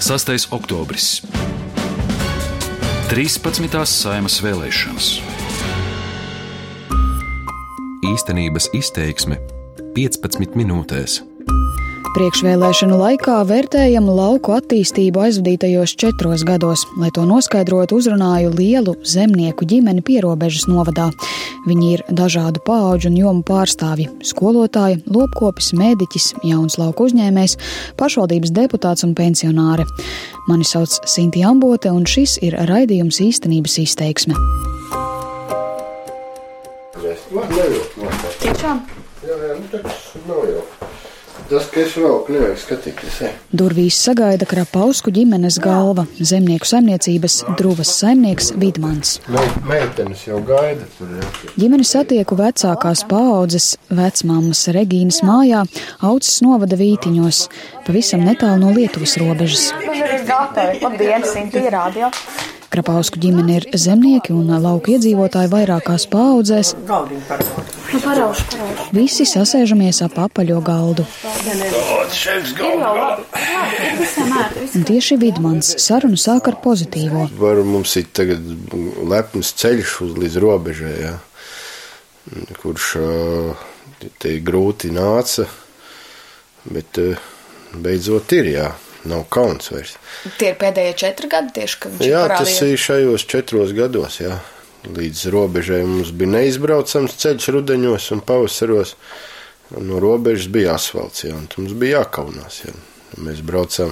6. oktobris. 13. saimas vēlēšanas. Īstenības izteiksme 15 minūtēs. Priekšvēlēšanu laikā vērtējam lauku attīstību aizvadītajos četros gados. Lai to noskaidrotu, uzrunāju lielu zemnieku ģimeni pierobežas novadā. Viņi ir dažādu pauģu un jomu pārstāvji - skolotāji, lopkopis, mēdiķis, jauns lauku uzņēmējs, pašvaldības deputāts un pensionāri. Mani sauc Sinti Ambote, un šis ir raidījums īstenības izteiksme. Tiešām? Jā, jā, nu tas nav jau. Tas, ka es velku, nevajag skatīties. Durvīs sagaida Krapausku ģimenes galva - zemnieku saimniecības druvas saimnieks Vidmans. Me, meitenes jau gaida tur. Ja. Ģimeni satieku vecākās paaudzes vecmāmas Regīnas mājā, audzes novada Vītiņos, pavisam netālu no Lietuvas robežas. Man ir gatavi. Labdien, Sinti, rādio. Krapausku ģimene ir zemnieki un lauku iedzīvotāji vairākās paraušu. Visi sasēžamies ap apaļo galdu. Un tieši Vidmans sarunu sāk ar pozitīvo. Var mums ir tagad lepns ceļš līdz robežai, ja, kurš te grūti nāca, bet beidzot ir, jā, nav kauns vairs. Tie ir pēdējie četri gadi tieši, kad viņš Jā, ir tas ir šajos četros gados, jā. Līdz robežai mums bija neizbraucams ceļš rudeņos un pavasaros. No robežas bija asfalts, jā, un mums bija jākaunās. Jā. Mēs braucām,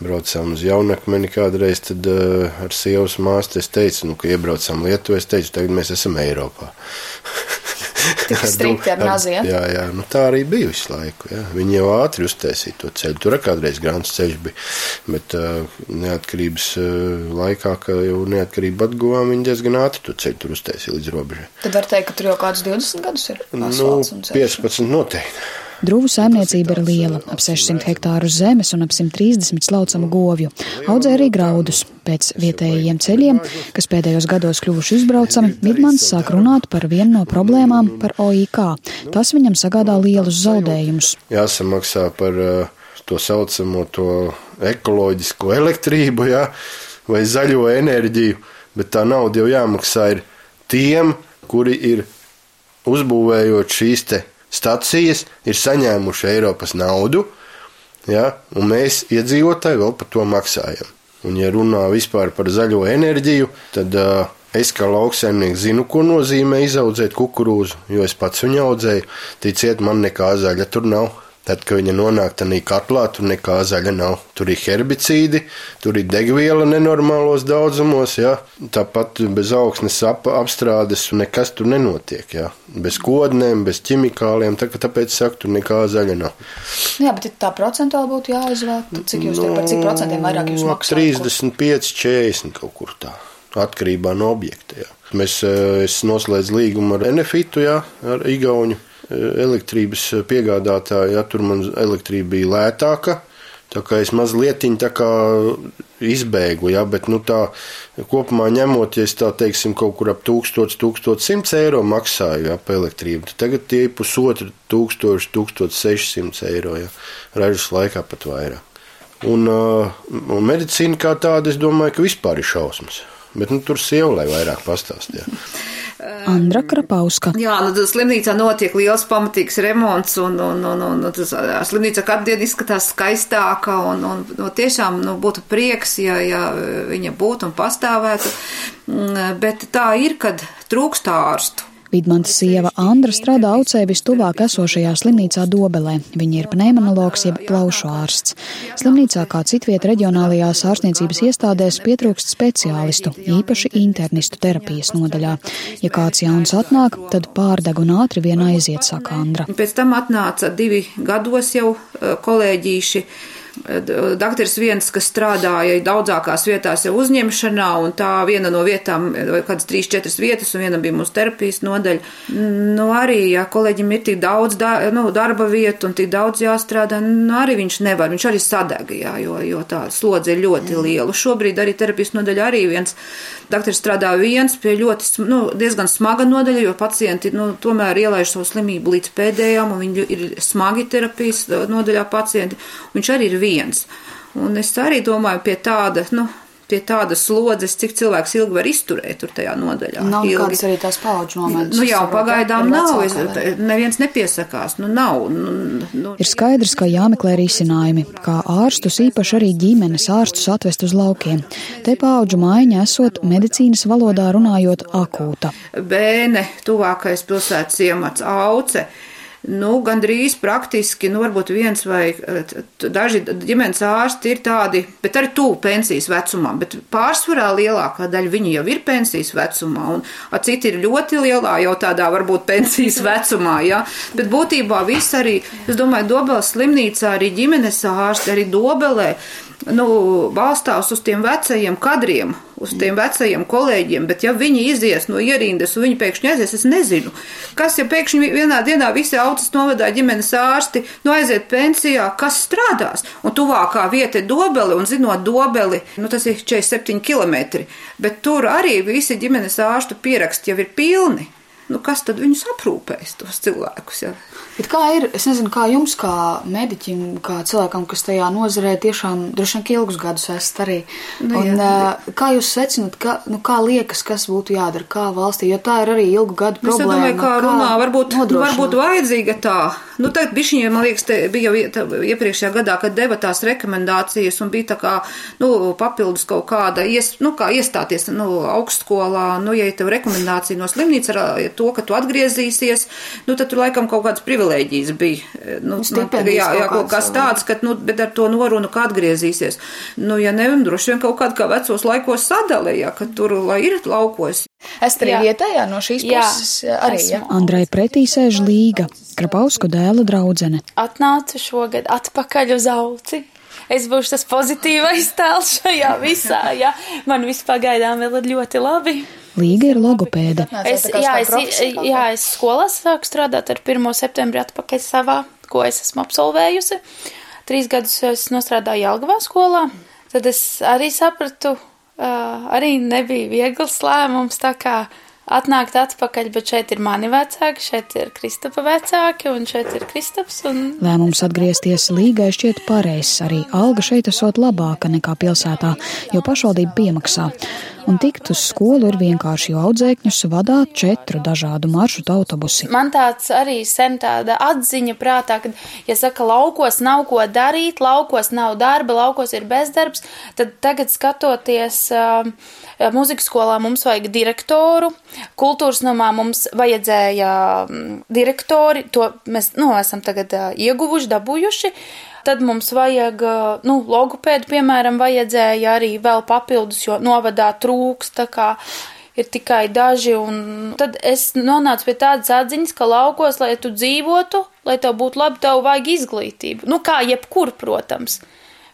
braucām uz jaunakmeni kādreiz, tad uh, ar sievas māstu es teicu, nu, ka iebraucām Lietuvā, es teicu, tagad mēs esam Eiropā. Tik strikti ar nazi, ja? Jā, jā, nu tā arī bija visu laiku. Jā. Viņi jau ātri uztaisīja to ceļu. Tur kādreiz grāmatas ceļš bija. Bet uh, neatkarības uh, laikā, kad jau neatkarību atguvām, viņi diezgan ātri to ceļu tur uztaisīja līdz robežai. Tad var teikt, ka tur jau kādus 20 gadus ir. Nu, asfalts un ceļš. 15 noteikti. Druvu saimniecība ir liela - ap 600 hektāru zemes un ap 130 slaucamu govju. Audzē arī graudus. Pēc vietējiem ceļiem, kas pēdējos gados kļuvuši izbraucami, Vidmans sāk runāt par vienu no problēmām - par OIK. Tas viņam sagādā lielus zaudējumus. Jāsamaksā par uh, to saucamo to ekoloģisko elektrību, jā, vai zaļo enerģiju, bet tā nauda jau jāmaksā ir tiem, kuri ir uzbūvējot šīs te stacijas, ir saņēmuši Eiropas naudu, ja, un mēs iedzīvotāji vēl par to maksājam. Un, ja runā vispār par zaļo enerģiju, tad uh, es kā lauksaimnieks zinu, ko nozīmē izaudzēt kukurūzu, jo es pats viņu audzēju. Ticiet, man nekā zaļa tur nav. Tad, kad viņa nonāk tādā katlā, tur nekā zaļa nav. Tur ir herbicīdi, tur ir degviela nenormālos daudzumos, ja? tāpat bez augsnes ap, apstrādes nekas tur nenotiek. Ja? Bez kodnēm, bez ķimikāliem, tā, tāpēc saku, tur nekā zaļa nav. Nu Jā, bet tā procentuāli būtu jāizvēl. Cik jūs tie par cik procentiem vairāk jūs No maksājat? 35, 40 kaut kur tā. Atkarībā no objekta. Jā. Mēs, eh, es noslēdzu līgumu ar Enefitu, jā, ar Igauņu eh, elektrības piegādātāju. Jā, tur man elektrība bija lētāka. Tā kā es mazliet izbēgu, ja, bet nu, tā kopumā ņemot, ja es tā teiksim, kaut kur ap 1000, 1100 eiro maksāju ja, par elektrību, tad tagad tie ir pusotru 1000, 1600 eiro, ja, ražas laikā pat vairāk. Un, un medicīna kā tāda, es domāju, ka vispār ir šausmas. Bet nu, tur sieva lai vairāk pastāstīja. Andra Krapauska. Jā, nu, slimnīcā notiek liels pamatīgs remonts, un, un, un, un, un tas slimnīca katru dienu izskatās skaistāka, un, un nu, tiešām nu, būtu prieks, ja, ja viņa būtu un pastāvētu, Mm, bet tā ir, kad trūkst ārstu. Vidmanta sieva Andra strādā aucē vistuvāk esošajā slimnīcā Dobelē. Viņa ir pneimonologs jeb plaušu ārsts. Slimnīcā kā citvieta reģionālajās ārstniecības iestādēs pietrūkst speciālistu, īpaši internistu terapijas nodaļā. Ja kāds jauns atnāk, tad pārdeg un ātri vien aiziet, saka Andra. Pēc tam atnāca divi gados jau eh, kolēģīši. Dakteris viens, kas strādāja daudzākās vietās jau uzņemšanā, un tā viena no vietām, vai kādas trīs, četras vietas, un viena bija mūsu terapijas nodaļa. Nu, arī, ja kolēģim ir tik daudz da, nu, darba vietu un tik daudz jāstrādā, nu, arī viņš nevar, viņš arī sadega, jā, jo, jo tā slodze ir ļoti liela. Šobrīd arī terapijas nodaļa arī viens dakteris strādā viens pie ļoti, nu, diezgan smaga nodaļa, jo pacienti, nu, tomēr ielaiž savu slimību līdz pēdējām, un viņi ir smagi terapijas nodaļā pacienti, viņš arī ir viens. Un es arī domāju pie tāda, nu, pie tādas slodzes, cik cilvēks ilgi var izturēt tur tajā nodaļā. Nav ilgi. kādas arī tās paudžu momentus. Nu, jā, saprot, pagaidām nav. Es, neviens nepiesakās. Nu, nav. Nu, nu, Ir skaidrs, ka jāmeklē risinājumi, kā ārstus, īpaši arī ģimenes ārstus atvest uz laukiem. Te paudžu maiņa esot medicīnas valodā runājot akūta. Bēne, tuvākais pilsētas ciemats, auce. Nu, gandrīz praktiski, nu, varbūt viens vai eh, daži ģimenes ārsti ir tādi, bet arī tuvu pensijas vecumam, bet pārsvarā lielākā daļa viņi jau ir pensijas vecumā, un a, citi ir ļoti lielā, jau tādā varbūt pensijas vecumā, jā. Bet būtībā viss arī, es domāju, Dobeles slimnīcā arī ģimenes ārsti, arī Dobelē, nu, balstās uz tiem vecajiem kadriem, uz tiem vecajiem kolēģiem, bet ja viņi izies no ierindas un viņi pēkšņi aizies, es nezinu, kas, ja pēkšņi vienā dienā visi autas novadā ģimenes ārsti, nu aiziet pensijā, kas strādās, un tuvākā vieta ir dobeli, un zinot dobeli, nu tas ir 47 km, bet tur arī visi ģimenes ārstu pieraksti jau ir pilni. Nu, kas tad viņus aprūpēs, tos cilvēkus? Ja? Bet kā ir, es nezinu, kā jums, kā mediķim, kā cilvēkam, kas tajā nozarē tiešām droši vien ka ilgus gadus esat arī. Nu, un, jā. uh, kā jūs secināt, kā, nu, kā liekas, kas būtu jādara, kā valstī, jo tā ir arī ilgu gadu Es problēma. domāju, kā runā, varbūt, nodrošināt? varbūt vajadzīga tā. Nu, tagad bišķiņiem, man liekas, bija jau iepriekšējā gadā, kad deva tās rekomendācijas un bija tā kā, nu, papildus kaut kāda, ies, nu, kā iestāties, nu, augstskolā, nu, ja tev rekomendācija no slimnīcas ar ar to, ka tu atgriezīsies, nu, tad tur laikam kaut kādas privilēģijas bija. Nu, man, Stipendijas jā, jā, kaut kādas, tāds, ka, nu, bet ar to norunu, ka atgriezīsies. Nu, ja ne, droši vien kaut kāda kā vecos laikos sadalē, ja, ka tur, lai ir laukos, Esat arī Jā. vietējā no šīs Jā, puses arī, esmu. ja? Andrai pretī sēž Līga, Krapausku dēla draudzene. Atnācu šogad atpakaļ uz auci. Es būšu tas pozitīvais tēls šajā visā. Jā. Man viss pagaidām vēl ir ļoti labi. Līga ir logopēde. Es, jā, es, jā, es skolā sāku strādāt ar 1. septembri atpakaļ savā, ko es esmu absolvējusi. Trīs gadus es nostrādāju Jelgavā skolā. Tad es arī sapratu, arī nebija viegls lēmums, tā kā atnākt atpakaļ, bet šeit ir mani vecāki, šeit ir Kristapa vecāki un šeit ir Kristaps. Un... Lēmums atgriezties Līgai šķiet pareizs, arī alga šeit esot labāka nekā pilsētā, jo pašvaldība piemaksā. Un tikt uz skolu ir vienkārši, jo audzēkņus vadā četru dažādu maršrutu autobusi. Man tāds arī sen tāda atziņa prātā, ka, ja saka, laukos nav ko darīt, laukos nav darba, laukos ir bezdarbs, tad tagad skatoties uh, muzikas skolā mums vajag direktoru, kultūras namā mums vajadzēja direktori, to mēs, nu, esam tagad uh, ieguvuši, dabūjuši. Tad mums vajag, nu, logopēdu, piemēram, vajadzēja arī vēl papildus, jo novadā trūks, tā kā ir tikai daži, un tad es nonācu pie tādas atziņas, ka laukos, lai tu dzīvotu, lai tev būtu labi, tev vajag izglītību. Nu, kā jebkur, protams.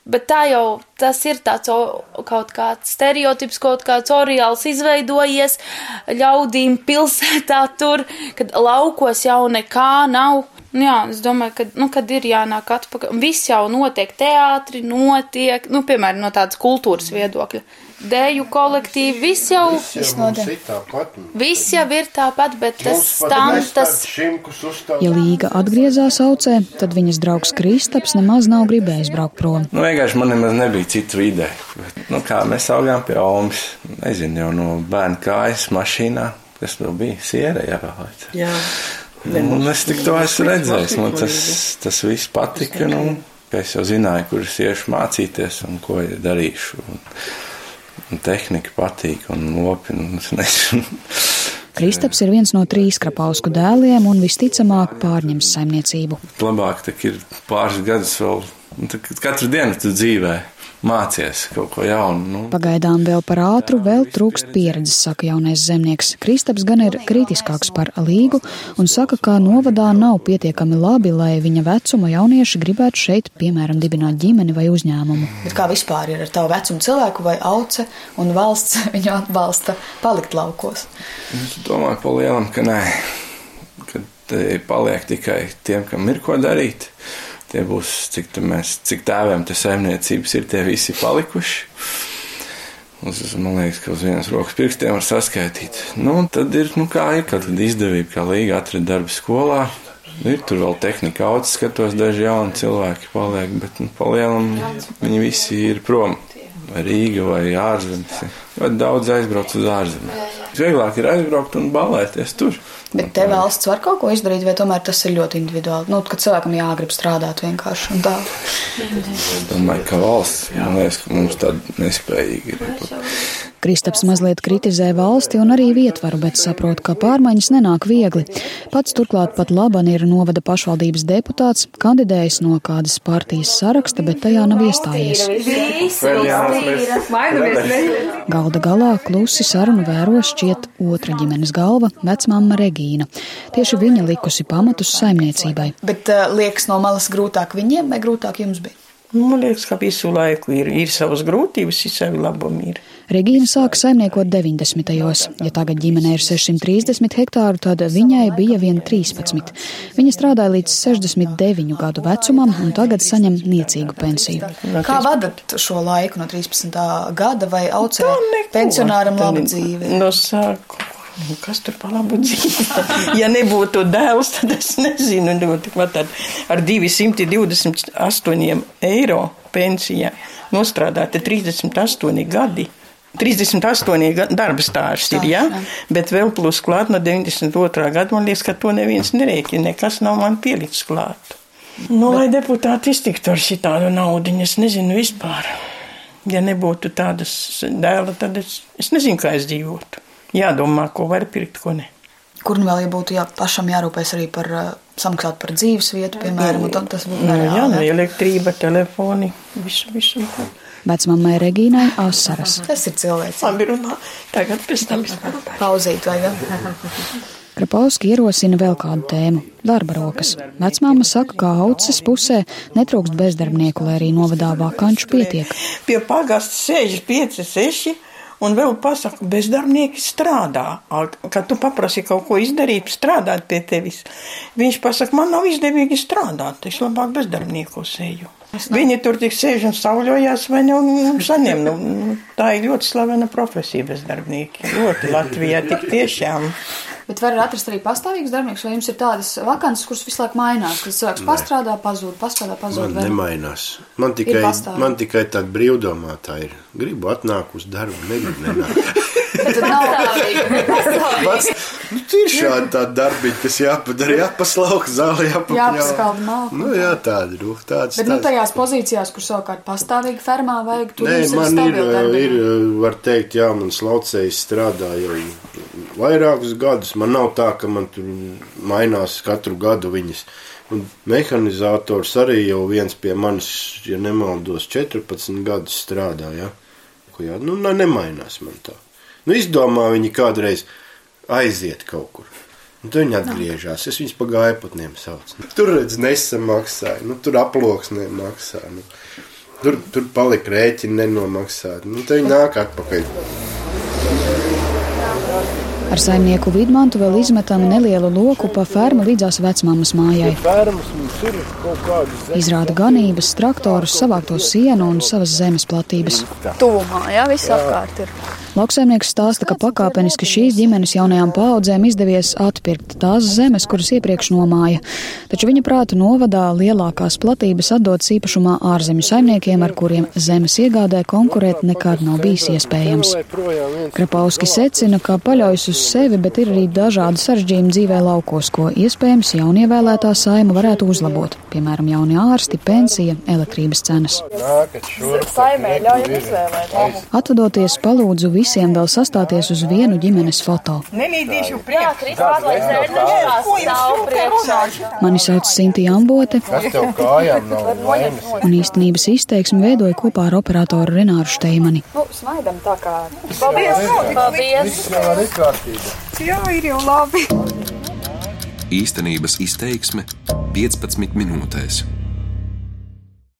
Bet tā jau tas ir tāds o- kaut kāds stereotips, kaut kāds oriāls izveidojies ļaudīm pilsētā tur, kad laukos jau nekā nav. Nu Jā, es domāju, ka, nu, kad ir jānāk atpakaļ, viss jau notiek, teātri notiek, nu, piemēram, no tādas kultūras viedokļa. Deju kolektīvi, viss jau, Viss jau ir tāpat. viss jau ir tāpat, bet tas Mums pat stāv, mēs tas, tādu šimkus uzstāv. Ja Līga atgriezās aucē, tad viņas draugs Kristaps nemaz nav gribējis braukt prom. Nu, vienkārši man nemaz nebija citu ideju. Bet, nu, kā mēs augām pie Omas, nezinu, jau no bērna kājas mašīnā, kas vēl bija siera jāvēlēt. Jā. Nu, un es tik to esmu redzējis, man tas, tas viss patika, nu, ka es jau zināju, kur es iešu mācīties un ko darīšu. Un, un tehnika patīk un lopi, un nezinu. Kristaps ir viens no trīs krapausku dēliem un visticamāk pārņems saimniecību. Labāk ir pāris gadus vēl, un katru dienu tu dzīvē mācies kaut ko jaunu. Nu. Pagaidām vēl par ātru, vēl trūkst pieredzes, saka jaunais zemnieks. Kristaps gan ir kritiskāks par līgu un saka, ka novadā nav pietiekami labi, lai viņa vecuma jaunieši gribētu šeit, piemēram, dibināt ģimeni vai uzņēmumu. Bet kā vispār ir ar tavu vecumu cilvēku vai auce un valsts viņu atbalsta palikt laukos? Es domāju, pa lielam, ka nē, ka paliek tikai tiem, kam ir ko darīt. Tie būs, cik, mēs, cik tēviem te saimniecības ir, tie visi palikuši. Uz, man liekas, ka uz vienas rokas pirkstiem var saskaitīt. Nu, tad ir, nu, kā ir, kad izdevība, kā līga atrada darbu skolā. Ir tur vēl tehnika augs, skatos, daži jauni cilvēki paliek, bet nu, palielam viņi visi ir prom. Vai Rīga vai ārzemes. Ļoti daudz aizbrauc uz ārzemēm. Vieglāk ir aizbraukt un balēties tur. Bet te valsts var kaut ko izdarīt, vai tomēr tas ir ļoti individuāli? Nu, kad cilvēkam jāgrib strādāt vienkārši un tā. Es domāju, ka valsts, man liekas, ka mums tāda nespējīga ir. Kristaps mazliet kritizē valsti un arī vietvaru, bet saprot, ka pārmaiņas nenāk viegli. Pats turklāt pat laban ir novada pašvaldības deputāts, kandidējis no kādas partijas saraksta, bet tajā nav iestājies. Galda galā klusi sarunu vēro šķiet otra ģimenes galva - vecmāma Regīna. Tieši viņa likusi pamatus saimniecībai. Bet uh, liekas no malas grūtāk viņiem vai grūtāk jums bija? Man liekas, ka visu laiku ir, ir savas grūtības, ir savi labumi. Ir. Regīna sāka saimniekot 90. gados. Ja tagad ģimenē ir 630 hektāru, tad viņai bija vien 13. Viņa strādāja līdz 69 gadu vecumam un tagad saņem niecīgu pensiju. Kā vadat šo laiku no 13. gada vai aucē pensionāram labu dzīvi? No sāku. Kas tur pa labu dzīvi? ja nebūtu dēls, tad es nezinu. Tad ar 228 eiro pensijā nostrādāta 38 gadi. 38 darba stāsts ir, ja? bet vēl plus klāt no 92. gada, man liekas, ka to neviens nerēķina, nekas nav man pielikts klāt. Nu, lai deputāti iztiktu ar šitādu naudu, es nezinu vispār. Ja nebūtu tādas dēla, tad es, es nezinu, kā es dzīvotu. Jādomā, ko var pirkt, ko ne. Kur nu vēl ja būtu jā, pašam jārūpēs arī par uh, samaksāt par dzīves vietu, piemēram, un tas būtu nereāli. Jā, jā, elektrība, telefoni, visu, visu. Vecmammai Regīnai asaras. Tas ir cilvēks. Labi runā, tagad pēc tam pauzīt vajag. Krapauski ierosina vēl kādu tēmu - darba rokas. Vecmāma saka, ka auces pusē netrūkst bezdarbnieku, lai arī novadā vakanču pietiek. Pie pagasta sēž 5, 6 un vēl pasaka, bezdarbnieki strādā. Kad tu paprasi kaut ko izdarīt, strādāt pie tevis, viņš pasaka, man nav izdevīgi strādāt, es labāk bezdarbniekos eju. Viņi tur tik sēž un sauļojās, vai nu saņem. Nu, tā ir ļoti slavena profesija bezdarbnieki. Ļoti Latvijā tik tiešām. Bet var atrast arī pastāvīgus darbinieks, vai jums ir tādas vakances, kuras visu laiku mainās, kad cilvēks pastrādā, pazūd, pastrādā, pazūd? Man vai... nemainās. Man tikai, man tikai tāda brīvdomātā ir. Gribu atnākt uz darbu, negribu nenākt. Bet tad nav Pats, nu, ir šādi tādi darbiņi, kas jāpadara, jāpaslauk zāli, jāpapņau. Jāpaskalda malku. Nu, jā, tādi, nu, tāds. Bet, nu, tajās pozīcijās, kur savukārt pastāvīgi fermā vajag, tur Nē, man ir, ir, var teikt, jā, man slaucējs strādā jau vairākus gadus. Man nav tā, ka man tur mainās katru gadu viņas. Un mehanizators arī jau viens pie manis, ja nemaldos, 14 gadus strādā. Ja? Jā, nu, nemainās man tā. Nu, izdomā viņi kādreiz aiziet kaut kur. Un tad viņi atgriežas. Es viņus pa gaiputniem saucu. Tur redz, nesamaksāju, nu, tur aploksnēm maksā. Nu. Tur, tur palika rēķini nenomaksāti. Nu, tad viņi nāk atpakaļ. Ar saimnieku Vidmantu vēl izmetam nelielu loku pa fermu līdzās vecmāmas mājai. Izrāda ganības, traktorus, savākto sienu un savas zemes platības. Tuvumā, jā, viss apkārt ir. Lauksaimnieks stāsta, ka pakāpeniski šīs ģimenes jaunajām paudzēm izdevies atpirkt tās zemes, kuras iepriekš nomāja, taču viņa prāta novadā lielākās platības atdotas īpašumā ārzemju saimniekiem, ar kuriem zemes iegādē konkurēt nekad nav bijis iespējams. Krapauski secina, ka paļaujas uz sevi, bet ir arī dažādi sarežģījumi dzīvē laukos, ko iespējams jaunievēlētā saima varētu uzlabot, piemēram, jaunie ārsti, pensija, elektrības cenas. Atvadoties, palūdzu visiem vēl sastāties uz vienu ģimenes foto. Mani sauc Sintīna Ambote, un īstenības izteiksmi veidoja kopā ar operatoru Renāru Šteimani. Nu, smaidam tā kā. Paldies! Paldies! Jā, ir jau labi! Īstenības izteiksme 15 minūtēs.